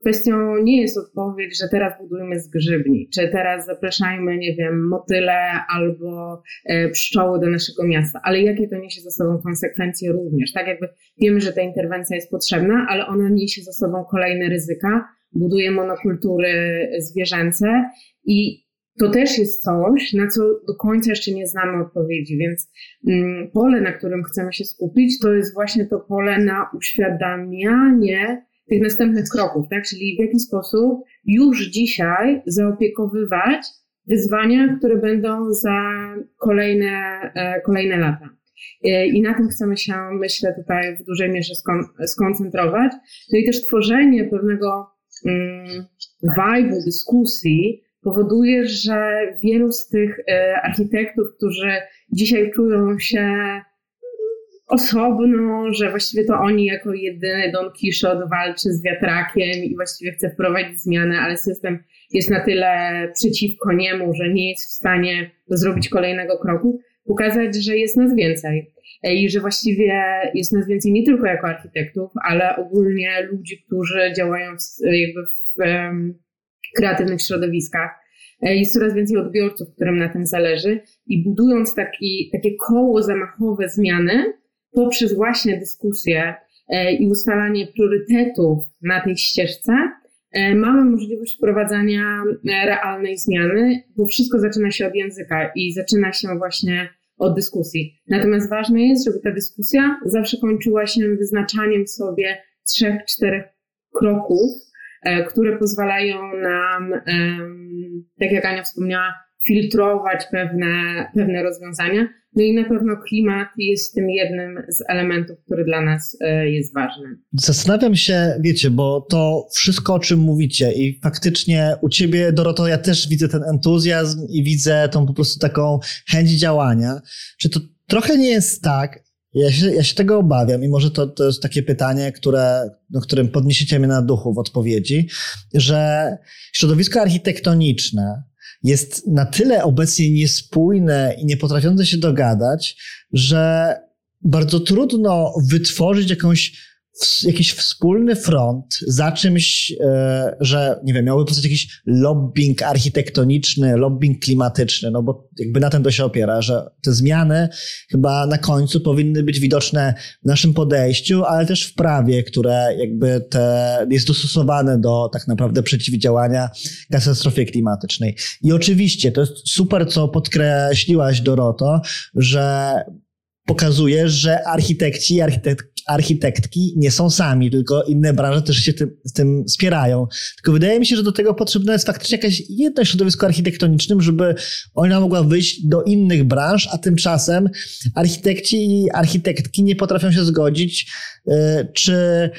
kwestią nie jest odpowiedź, że teraz budujmy zgrzybni, czy teraz zapraszajmy, nie wiem, motyle albo e, pszczoły do naszego miasta, ale jakie to niesie za sobą konsekwencje również, tak? Jakby wiemy, że ta interwencja jest potrzebna, ale ona niesie za sobą kolejne ryzyka, buduje monokultury zwierzęce i to też jest coś, na co do końca jeszcze nie znamy odpowiedzi, więc mm, pole, na którym chcemy się skupić, to jest właśnie to pole na uświadamianie tych następnych kroków, tak? Czyli w jaki sposób już dzisiaj zaopiekowywać wyzwania, które będą za kolejne, e, kolejne lata. E, I na tym chcemy się, myślę, tutaj w dużej mierze skoncentrować. No i też tworzenie pewnego mm, vibe'u dyskusji, powoduje, że wielu z tych architektów, którzy dzisiaj czują się osobno, że właściwie to oni jako jedyny Don Quixote walczy z wiatrakiem i właściwie chce wprowadzić zmianę, ale system jest na tyle przeciwko niemu, że nie jest w stanie zrobić kolejnego kroku, pokazać, że jest nas więcej. I że właściwie jest nas więcej nie tylko jako architektów, ale ogólnie ludzi, którzy działają w, w kreatywnych środowiskach. Jest coraz więcej odbiorców, którym na tym zależy i budując taki, takie koło zamachowe zmiany, poprzez właśnie dyskusję e, i ustalanie priorytetów na tej ścieżce, e, mamy możliwość wprowadzania e, realnej zmiany, bo wszystko zaczyna się od języka i zaczyna się właśnie od dyskusji. Natomiast ważne jest, żeby ta dyskusja zawsze kończyła się wyznaczaniem sobie trzech, czterech kroków, które pozwalają nam, tak jak Ania wspomniała, filtrować pewne, pewne rozwiązania. No i na pewno klimat jest tym jednym z elementów, który dla nas e, jest ważny. Zastanawiam się, wiecie, bo to wszystko, o czym mówicie i faktycznie u ciebie, Doroto, ja też widzę ten entuzjazm i widzę tą po prostu taką chęć działania. Czy to trochę nie jest tak, ja się, ja się tego obawiam i może to, to jest takie pytanie, które, no, którym podniesiecie mnie na duchu w odpowiedzi, że środowisko architektoniczne, jest na tyle obecnie niespójne i nie potrafiące się dogadać, że bardzo trudno wytworzyć jakąś jakiś wspólny front za czymś, e, że nie wiem, miałby powstać jakiś lobbying architektoniczny, lobbying klimatyczny, no bo jakby na tym to się opiera, że te zmiany chyba na końcu powinny być widoczne w naszym podejściu, ale też w prawie, które jakby te, jest dostosowane do tak naprawdę przeciwdziałania katastrofie klimatycznej. I oczywiście to jest super, co podkreśliłaś Doroto, że pokazuje, że architekci i architekt, architektki nie są sami, tylko inne branże też się tym, tym wspierają. Tylko wydaje mi się, że do tego potrzebne jest faktycznie jakieś jedno środowisko architektoniczne, żeby ona mogła wyjść do innych branż, a tymczasem architekci i architektki nie potrafią się zgodzić, y, czy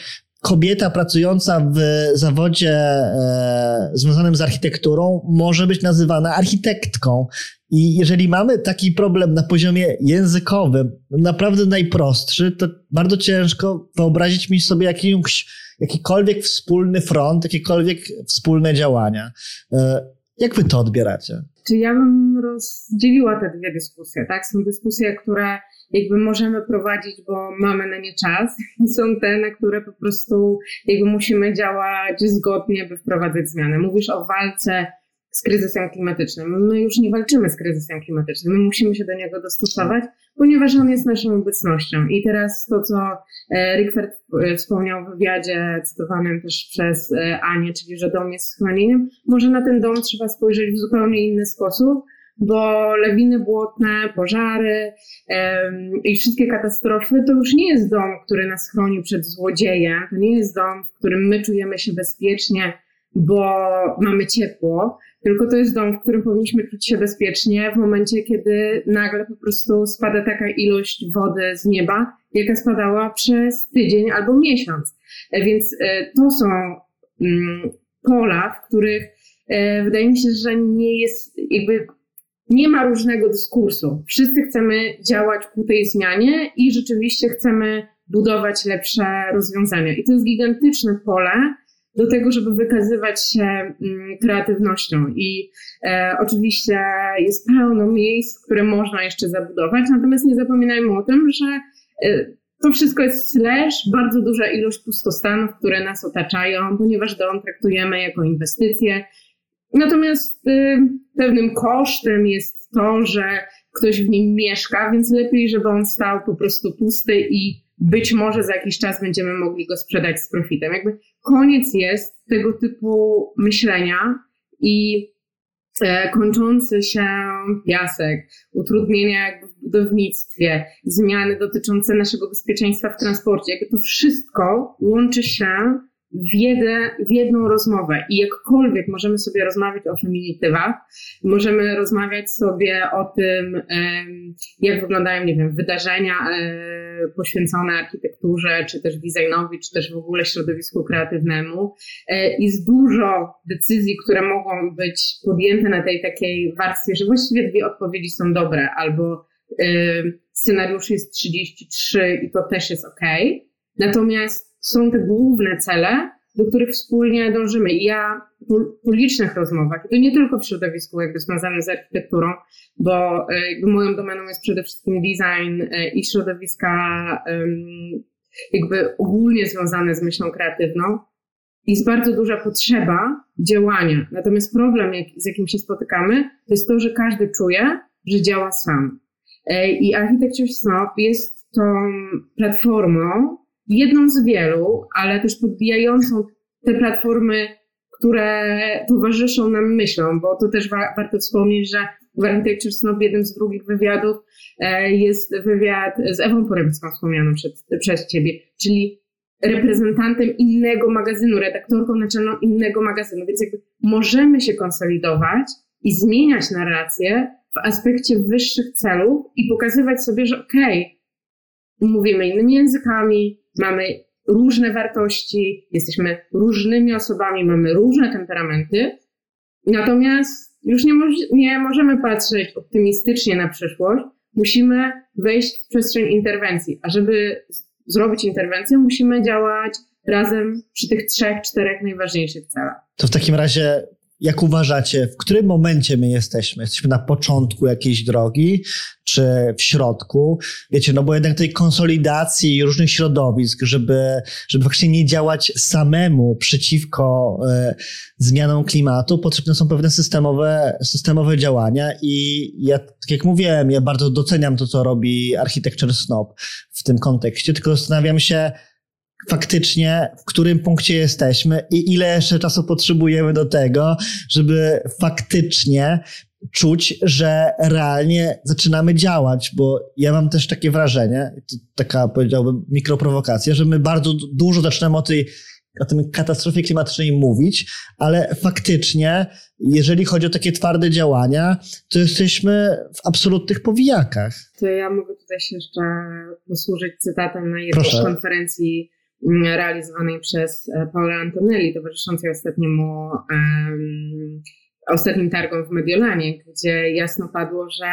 kobieta pracująca w zawodzie e, związanym z architekturą może być nazywana architektką. I jeżeli mamy taki problem na poziomie językowym, naprawdę najprostszy, to bardzo ciężko wyobrazić mi sobie jakimś, jakikolwiek wspólny front, jakiekolwiek wspólne działania. E, jak wy to odbieracie? Czy ja bym rozdzieliła te dwie dyskusje, tak? Są dyskusje, które jakby możemy prowadzić, bo mamy na nie czas i są te, na które po prostu jakby musimy działać zgodnie, by wprowadzać zmiany. Mówisz o walce z kryzysem klimatycznym. My już nie walczymy z kryzysem klimatycznym, my musimy się do niego dostosować, ponieważ on jest naszą obecnością. I teraz to, co e, Rickford e, wspomniał w wywiadzie cytowanym też przez e, Anię, czyli że dom jest schronieniem, może na ten dom trzeba spojrzeć w zupełnie inny sposób, bo lawiny błotne, pożary i wszystkie katastrofy to już nie jest dom, który nas chroni przed złodziejem, to nie jest dom, w którym my czujemy się bezpiecznie, bo mamy ciepło, tylko to jest dom, w którym powinniśmy czuć się bezpiecznie w momencie, kiedy nagle po prostu spada taka ilość wody z nieba, jaka spadała przez tydzień albo miesiąc. E, więc e, to są mm, pola, w których e, wydaje mi się, że nie jest jakby nie ma różnego dyskursu. Wszyscy chcemy działać ku tej zmianie i rzeczywiście chcemy budować lepsze rozwiązania. I to jest gigantyczne pole, do tego, żeby wykazywać się mm, kreatywnością. I e, oczywiście jest pełno miejsc, które można jeszcze zabudować, natomiast nie zapominajmy o tym, że e, to wszystko jest slash, bardzo duża ilość pustostanów, które nas otaczają, ponieważ dom traktujemy jako inwestycję. Natomiast y, pewnym kosztem jest to, że ktoś w nim mieszka, więc lepiej, żeby on stał po prostu pusty i być może za jakiś czas będziemy mogli go sprzedać z profitem. Jakby koniec jest tego typu myślenia i e, kończący się piasek, utrudnienia w budownictwie, zmiany dotyczące naszego bezpieczeństwa w transporcie, jakby to wszystko łączy się w, jedę, w jedną rozmowę. I jakkolwiek możemy sobie rozmawiać o feminitywach, możemy rozmawiać sobie o tym, jak wyglądają, nie wiem, wydarzenia poświęcone architekturze, czy też designowi, czy też w ogóle środowisku kreatywnemu. Jest dużo decyzji, które mogą być podjęte na tej takiej warstwie, że właściwie dwie odpowiedzi są dobre, albo scenariusz jest 33 i to też jest ok. Natomiast są te główne cele, do których wspólnie dążymy. I ja po, licznych rozmowach, i to nie tylko w środowisku jakby związanym z architekturą, bo e, jakby moją domeną jest przede wszystkim design e, i środowiska jakby ogólnie związane z myślą kreatywną, jest bardzo duża potrzeba działania. Natomiast problem, z jakim się spotykamy, to jest to, że każdy czuje, że działa sam. E, I Architecture Snob jest tą platformą, jedną z wielu, ale też podbijającą te platformy, które towarzyszą nam myślą, bo to też wa warto wspomnieć, że w Architecture Snob jednym z drugich wywiadów e, jest wywiad z Ewą Poremską wspomnianą przed, przez ciebie, czyli reprezentantem innego magazynu, redaktorką naczelną innego magazynu, więc jakby możemy się konsolidować i zmieniać narrację w aspekcie wyższych celów i pokazywać sobie, że okej, okay, mówimy innymi językami, mamy różne wartości, jesteśmy różnymi osobami, mamy różne temperamenty, natomiast już nie, nie możemy patrzeć optymistycznie na przyszłość, musimy wejść w przestrzeń interwencji, a żeby zrobić interwencję, musimy działać razem przy tych trzech, czterech najważniejszych celach. To w takim razie jak uważacie, w którym momencie my jesteśmy? Jesteśmy na początku jakiejś drogi, czy w środku? Wiecie, no bo jednak tej konsolidacji różnych środowisk, żeby, żeby faktycznie nie działać samemu przeciwko e, zmianom klimatu, potrzebne są pewne systemowe, systemowe działania i ja, tak jak mówiłem, ja bardzo doceniam to, co robi Architecture Snob w tym kontekście, tylko zastanawiam się, faktycznie, w którym punkcie jesteśmy i ile jeszcze czasu potrzebujemy do tego, żeby faktycznie czuć, że realnie zaczynamy działać, bo ja mam też takie wrażenie, to taka powiedziałbym mikroprowokacja, że my bardzo dużo zaczynamy o tej o tym katastrofie klimatycznej mówić, ale faktycznie, jeżeli chodzi o takie twarde działania, to jesteśmy w absolutnych powijakach. To ja mogę tutaj się jeszcze posłużyć cytatem na jednej z konferencji realizowanej przez e, Paula Antonelli, towarzyszącej ostatniemu, um, ostatnim targom w Mediolanie, gdzie jasno padło, że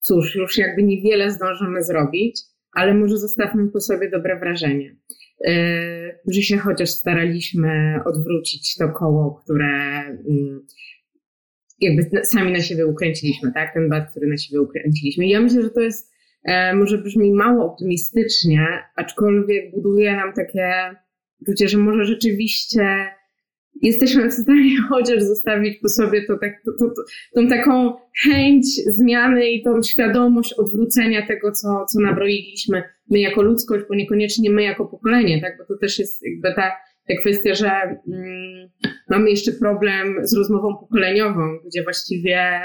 cóż, już jakby niewiele zdążymy zrobić, ale może zostawmy po sobie dobre wrażenie. Yy, że się chociaż staraliśmy odwrócić to koło, które yy, jakby sami na siebie ukręciliśmy, tak? Ten bat, który na siebie ukręciliśmy. I ja myślę, że to jest może brzmi mało optymistycznie, aczkolwiek buduje nam takie poczucie, że może rzeczywiście jesteśmy w stanie chociaż zostawić po sobie to, tak, to, to, tą taką chęć zmiany i tą świadomość odwrócenia tego, co, co nabroiliśmy my jako ludzkość, bo niekoniecznie my jako pokolenie, tak? bo to też jest jakby ta, ta kwestia, że mm, mamy jeszcze problem z rozmową pokoleniową, gdzie właściwie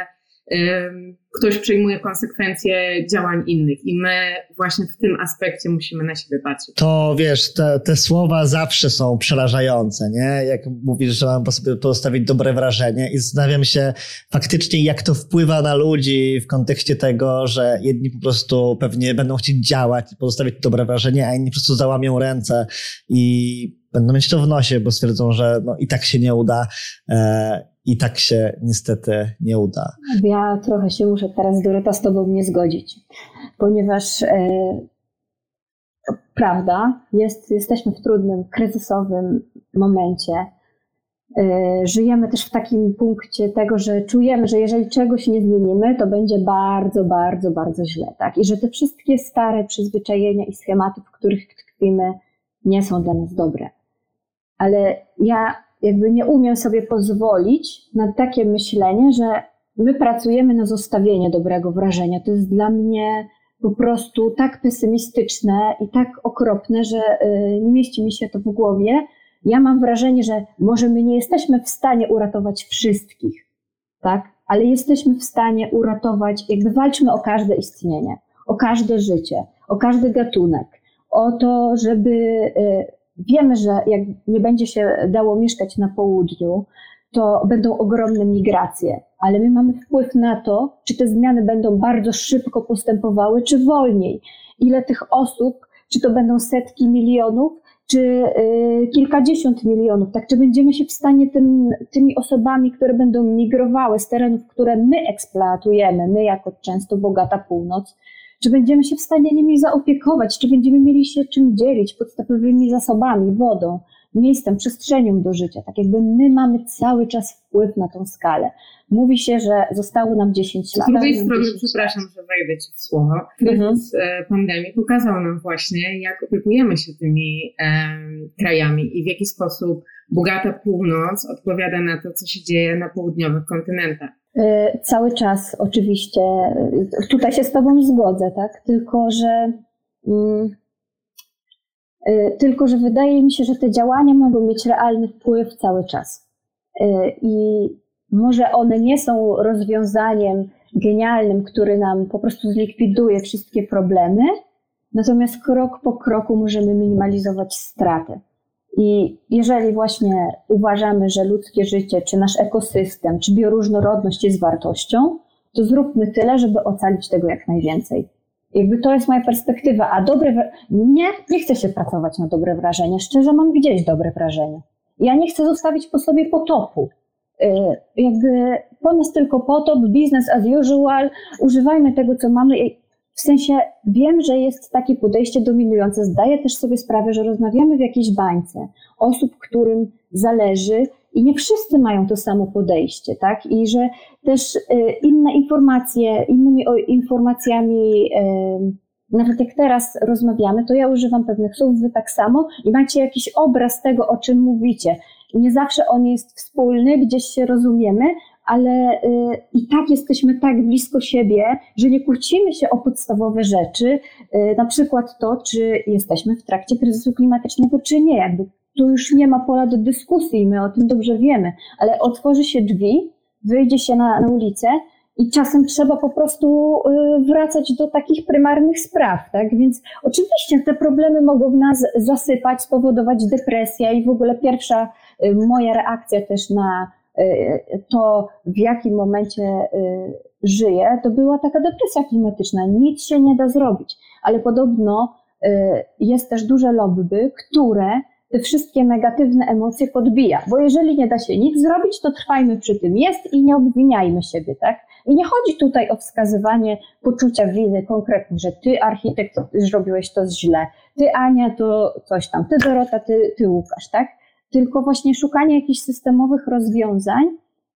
ktoś przyjmuje konsekwencje działań innych i my właśnie w tym aspekcie musimy na siebie patrzeć. To wiesz, te, te słowa zawsze są przerażające, nie? Jak mówisz, że mam po sobie pozostawić dobre wrażenie i zastanawiam się faktycznie, jak to wpływa na ludzi w kontekście tego, że jedni po prostu pewnie będą chcieć działać i pozostawić dobre wrażenie, a inni po prostu załamią ręce i będą mieć to w nosie, bo stwierdzą, że no, i tak się nie uda. E, i tak się niestety nie uda. Ja trochę się muszę teraz, Dorota, z Tobą nie zgodzić, ponieważ e, prawda, jest, jesteśmy w trudnym, kryzysowym momencie. E, żyjemy też w takim punkcie tego, że czujemy, że jeżeli czegoś nie zmienimy, to będzie bardzo, bardzo, bardzo źle. Tak? I że te wszystkie stare przyzwyczajenia i schematy, w których tkwimy, nie są dla nas dobre. Ale ja jakby nie umiem sobie pozwolić na takie myślenie, że my pracujemy na zostawienie dobrego wrażenia. To jest dla mnie po prostu tak pesymistyczne i tak okropne, że y, nie mieści mi się to w głowie. Ja mam wrażenie, że może my nie jesteśmy w stanie uratować wszystkich, tak? Ale jesteśmy w stanie uratować, jakby walczmy o każde istnienie, o każde życie, o każdy gatunek, o to, żeby y, Wiemy, że jak nie będzie się dało mieszkać na południu, to będą ogromne migracje, ale my mamy wpływ na to, czy te zmiany będą bardzo szybko postępowały, czy wolniej. Ile tych osób, czy to będą setki milionów, czy y, kilkadziesiąt milionów, tak? Czy będziemy się w stanie tym, tymi osobami, które będą migrowały z terenów, które my eksploatujemy, my jako często bogata północ, czy będziemy się w stanie nimi zaopiekować, czy będziemy mieli się czym dzielić podstawowymi zasobami, wodą, miejscem, przestrzenią do życia. Tak jakby my mamy cały czas wpływ na tą skalę. Mówi się, że zostało nam 10 lat. Z drugiej strony, przepraszam, że wejdę Ci w słowo, kryzys mhm. pandemii pokazał nam właśnie, jak opiekujemy się tymi e, krajami i w jaki sposób bogata północ odpowiada na to, co się dzieje na południowych kontynentach. E, cały czas oczywiście, tutaj się z Tobą zgodzę, tak? Tylko, że mm, e, tylko, że wydaje mi się, że te działania mogą mieć realny wpływ cały czas. E, I może one nie są rozwiązaniem genialnym, który nam po prostu zlikwiduje wszystkie problemy, natomiast krok po kroku możemy minimalizować straty. I jeżeli właśnie uważamy, że ludzkie życie, czy nasz ekosystem, czy bioróżnorodność jest wartością, to zróbmy tyle, żeby ocalić tego jak najwięcej. Jakby to jest moja perspektywa, a dobre, nie, nie chcę się pracować na dobre wrażenie. Szczerze mam gdzieś dobre wrażenie. Ja nie chcę zostawić po sobie potopu. Y, jakby po nas tylko potop, business as usual, używajmy tego, co mamy. W sensie wiem, że jest takie podejście dominujące. Zdaję też sobie sprawę, że rozmawiamy w jakiejś bańce osób, którym zależy i nie wszyscy mają to samo podejście, tak? I że też y, inne informacje, innymi informacjami, y, nawet jak teraz rozmawiamy, to ja używam pewnych słów, wy tak samo i macie jakiś obraz tego, o czym mówicie. Nie zawsze on jest wspólny, gdzieś się rozumiemy, ale y, i tak jesteśmy tak blisko siebie, że nie kłócimy się o podstawowe rzeczy, na przykład to, czy jesteśmy w trakcie kryzysu klimatycznego, czy nie. Jakby tu już nie ma pola do dyskusji, my o tym dobrze wiemy, ale otworzy się drzwi, wyjdzie się na, na ulicę i czasem trzeba po prostu y, wracać do takich prymarnych spraw, tak? Więc oczywiście te problemy mogą w nas zasypać, spowodować depresję i w ogóle pierwsza moja reakcja też na Y, to, w jakim momencie y, żyje, to była taka depresja klimatyczna. Nic się nie da zrobić, ale podobno y, jest też duże lobby, które te wszystkie negatywne emocje podbija, bo jeżeli nie da się nic zrobić, to trwajmy przy tym. Jest i nie obwiniajmy siebie, tak? I nie chodzi tutaj o wskazywanie poczucia winy konkretnie, że ty architekt zrobiłeś to źle, ty Ania to coś tam, ty Dorota, ty, ty Łukasz, tak? tylko właśnie szukanie jakichś systemowych rozwiązań,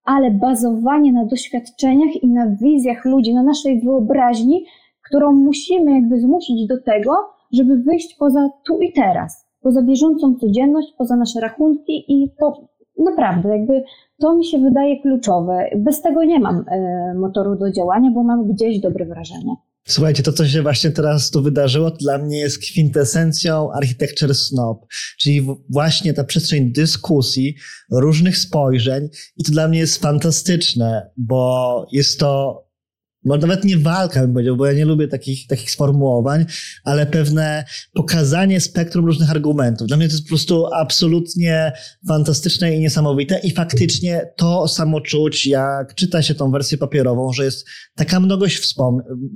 ale bazowanie na doświadczeniach i na wizjach ludzi, na naszej wyobraźni, którą musimy jakby zmusić do tego, żeby wyjść poza tu i teraz, poza bieżącą codzienność, poza nasze rachunki i to naprawdę jakby to mi się wydaje kluczowe. Bez tego nie mam e, motoru do działania, bo mam gdzieś dobre wrażenie. Słuchajcie, to co się właśnie teraz tu wydarzyło, dla mnie jest kwintesencją architecture snob, czyli właśnie ta przestrzeń dyskusji, różnych spojrzeń i to dla mnie jest fantastyczne, bo jest to może nawet nie walka, bym powiedział, bo ja nie lubię takich, takich sformułowań, ale pewne pokazanie spektrum różnych argumentów. Dla mnie to jest po prostu absolutnie fantastyczne i niesamowite i faktycznie to samo czuć, jak czyta się tą wersję papierową, że jest taka mnogość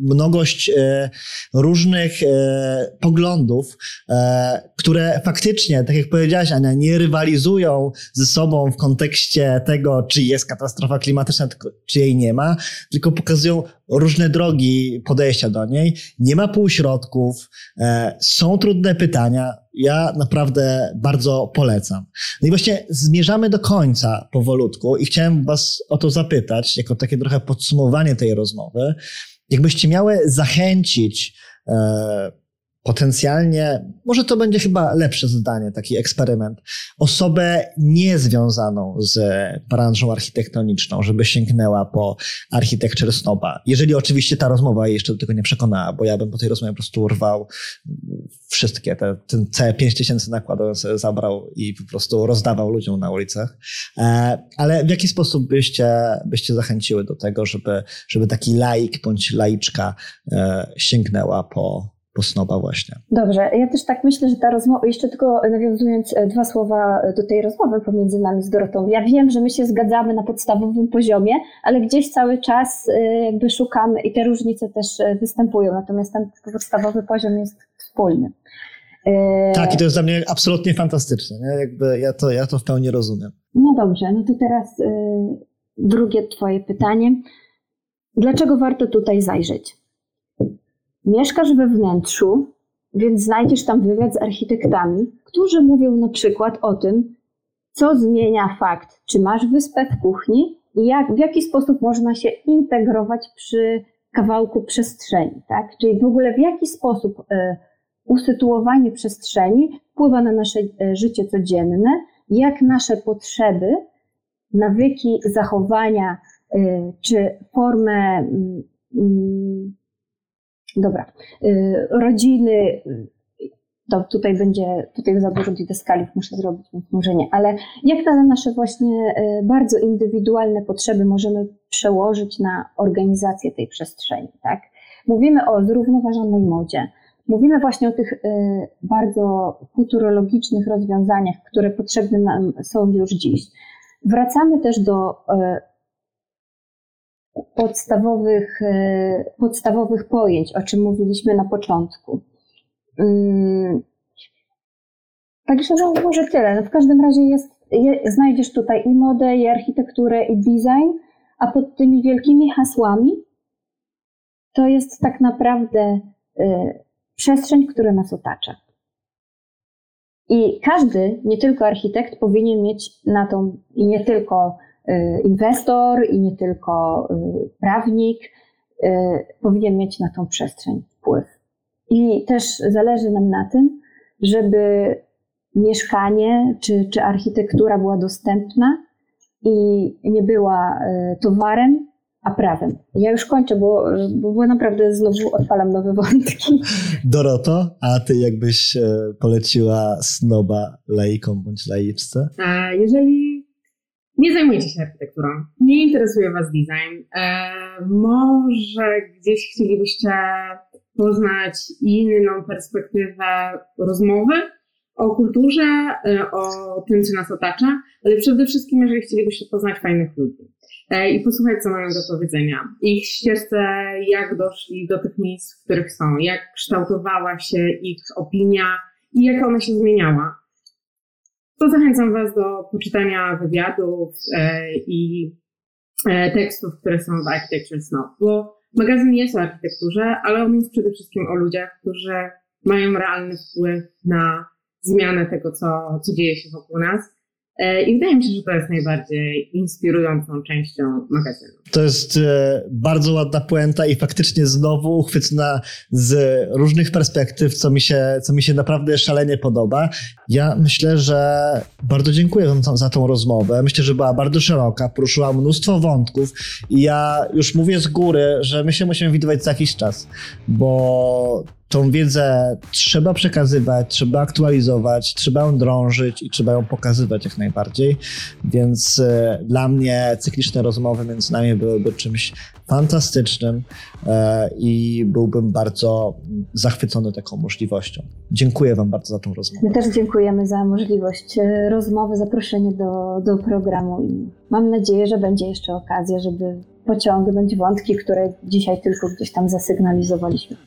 mnogość e, różnych e, poglądów, e, które faktycznie, tak jak powiedziałaś Ania, nie rywalizują ze sobą w kontekście tego, czy jest katastrofa klimatyczna, czy jej nie ma, tylko pokazują różne drogi podejścia do niej, nie ma półśrodków, e, są trudne pytania. Ja naprawdę bardzo polecam. No i właśnie zmierzamy do końca powolutku i chciałem Was o to zapytać, jako takie trochę podsumowanie tej rozmowy. Jakbyście miały zachęcić e, potencjalnie, może to będzie chyba lepsze zdanie, taki eksperyment, osobę niezwiązaną z branżą architektoniczną, żeby sięgnęła po architekturę snoba. Jeżeli oczywiście ta rozmowa jej jeszcze do tego nie przekonała, bo ja bym po tej rozmowie po prostu urwał wszystkie, te, ten całe pięć tysięcy nakładów sobie zabrał i po prostu rozdawał ludziom na ulicach. E, ale w jaki sposób byście, byście zachęciły do tego, żeby, żeby taki laik bądź laiczka e, sięgnęła po posnoba właśnie. Dobrze, ja też tak myślę, że ta rozmowa, jeszcze tylko nawiązując e, dwa słowa do tej rozmowy pomiędzy nami z Dorotą. Ja wiem, że my się zgadzamy na podstawowym poziomie, ale gdzieś cały czas e, jakby szukamy i te różnice też e, występują, natomiast ten podstawowy poziom jest wspólny. Tak, i to jest dla mnie absolutnie fantastyczne. Nie? Jakby ja, to, ja to w pełni rozumiem. No dobrze, no to teraz drugie Twoje pytanie. Dlaczego warto tutaj zajrzeć? Mieszkasz we wnętrzu, więc znajdziesz tam wywiad z architektami, którzy mówią na przykład o tym, co zmienia fakt, czy masz wyspę w kuchni i jak, w jaki sposób można się integrować przy kawałku przestrzeni, tak? Czyli w ogóle w jaki sposób y, usytuowanie przestrzeni wpływa na nasze y, życie codzienne, jak nasze potrzeby, nawyki, zachowania y, czy formę y, dobra, y, rodziny, to tutaj będzie, tutaj za dużo didaskaliów muszę zrobić, więc może nie, ale jak te nasze właśnie y, bardzo indywidualne potrzeby możemy przełożyć na organizację tej przestrzeni, tak? Mówimy o zrównoważonej modzie, mówimy właśnie o tych y, bardzo futurologicznych rozwiązaniach, które potrzebne nam są już dziś. Wracamy też do podstawowych, e, podstawowych pojęć, o czym mówiliśmy na początku. Mm. Także no, może tyle. No w każdym razie jest, znajdziesz tutaj i modę, i architekturę, i design, a pod tymi wielkimi hasłami to jest tak naprawdę y, przestrzeń, która nas otacza. I każdy, nie tylko architekt, powinien mieć na tą, i nie tylko inwestor i nie tylko y, prawnik y, powinien mieć na tą przestrzeń wpływ. I też zależy nam na tym, żeby mieszkanie czy, czy architektura była dostępna i nie była towarem, a prawem. Ja już kończę, bo, bo naprawdę znowu odpalam nowe wątki. Doroto, a ty jakbyś poleciła snoba laikom bądź laiczce? Jeżeli nie zajmujecie się architekturą, nie interesuje Was design, e, może gdzieś chcielibyście poznać inną perspektywę rozmowy o kulturze, e, o tym, co nas otacza, ale przede wszystkim, jeżeli chcielibyście poznać fajnych ludzi. E, i posłuchać, co mają do powiedzenia, ich ścieżce, jak doszli do tych miejsc, w których są, jak kształtowała się ich opinia i jak ona się zmieniała to zachęcam Was do poczytania wywiadów e, i e, tekstów, które są w Architecture Snow, bo magazyn jest o architekturze, ale on jest przede wszystkim o ludziach, którzy mają realny wpływ na zmianę tego, co, co dzieje się wokół nas. E, I wydaje mi się, że to jest najbardziej inspirującą częścią magazynu. To jest e, bardzo ładna puenta i faktycznie znowu uchwycona z różnych perspektyw, co mi się, co mi się naprawdę szalenie podoba. Ja myślę, że bardzo dziękuję za, tą rozmowę. Myślę, że była bardzo szeroka, poruszyła mnóstwo wątków i ja już mówię z góry, że my się musimy widywać za jakiś czas, bo tą wiedzę trzeba przekazywać, trzeba aktualizować, trzeba ją drążyć i trzeba ją pokazywać jak najbardziej. Więc e, dla mnie cykliczne rozmowy między nami byłyby czymś fantastycznym e, i byłbym bardzo zachwycony taką możliwością. Dziękuję Wam bardzo za tą rozmowę. My też dziękujemy za możliwość e, rozmowy, zaproszenie do, do programu i mam nadzieję, że będzie jeszcze okazja, żeby pociągnąć wątki, które dzisiaj tylko gdzieś tam zasygnalizowaliśmy.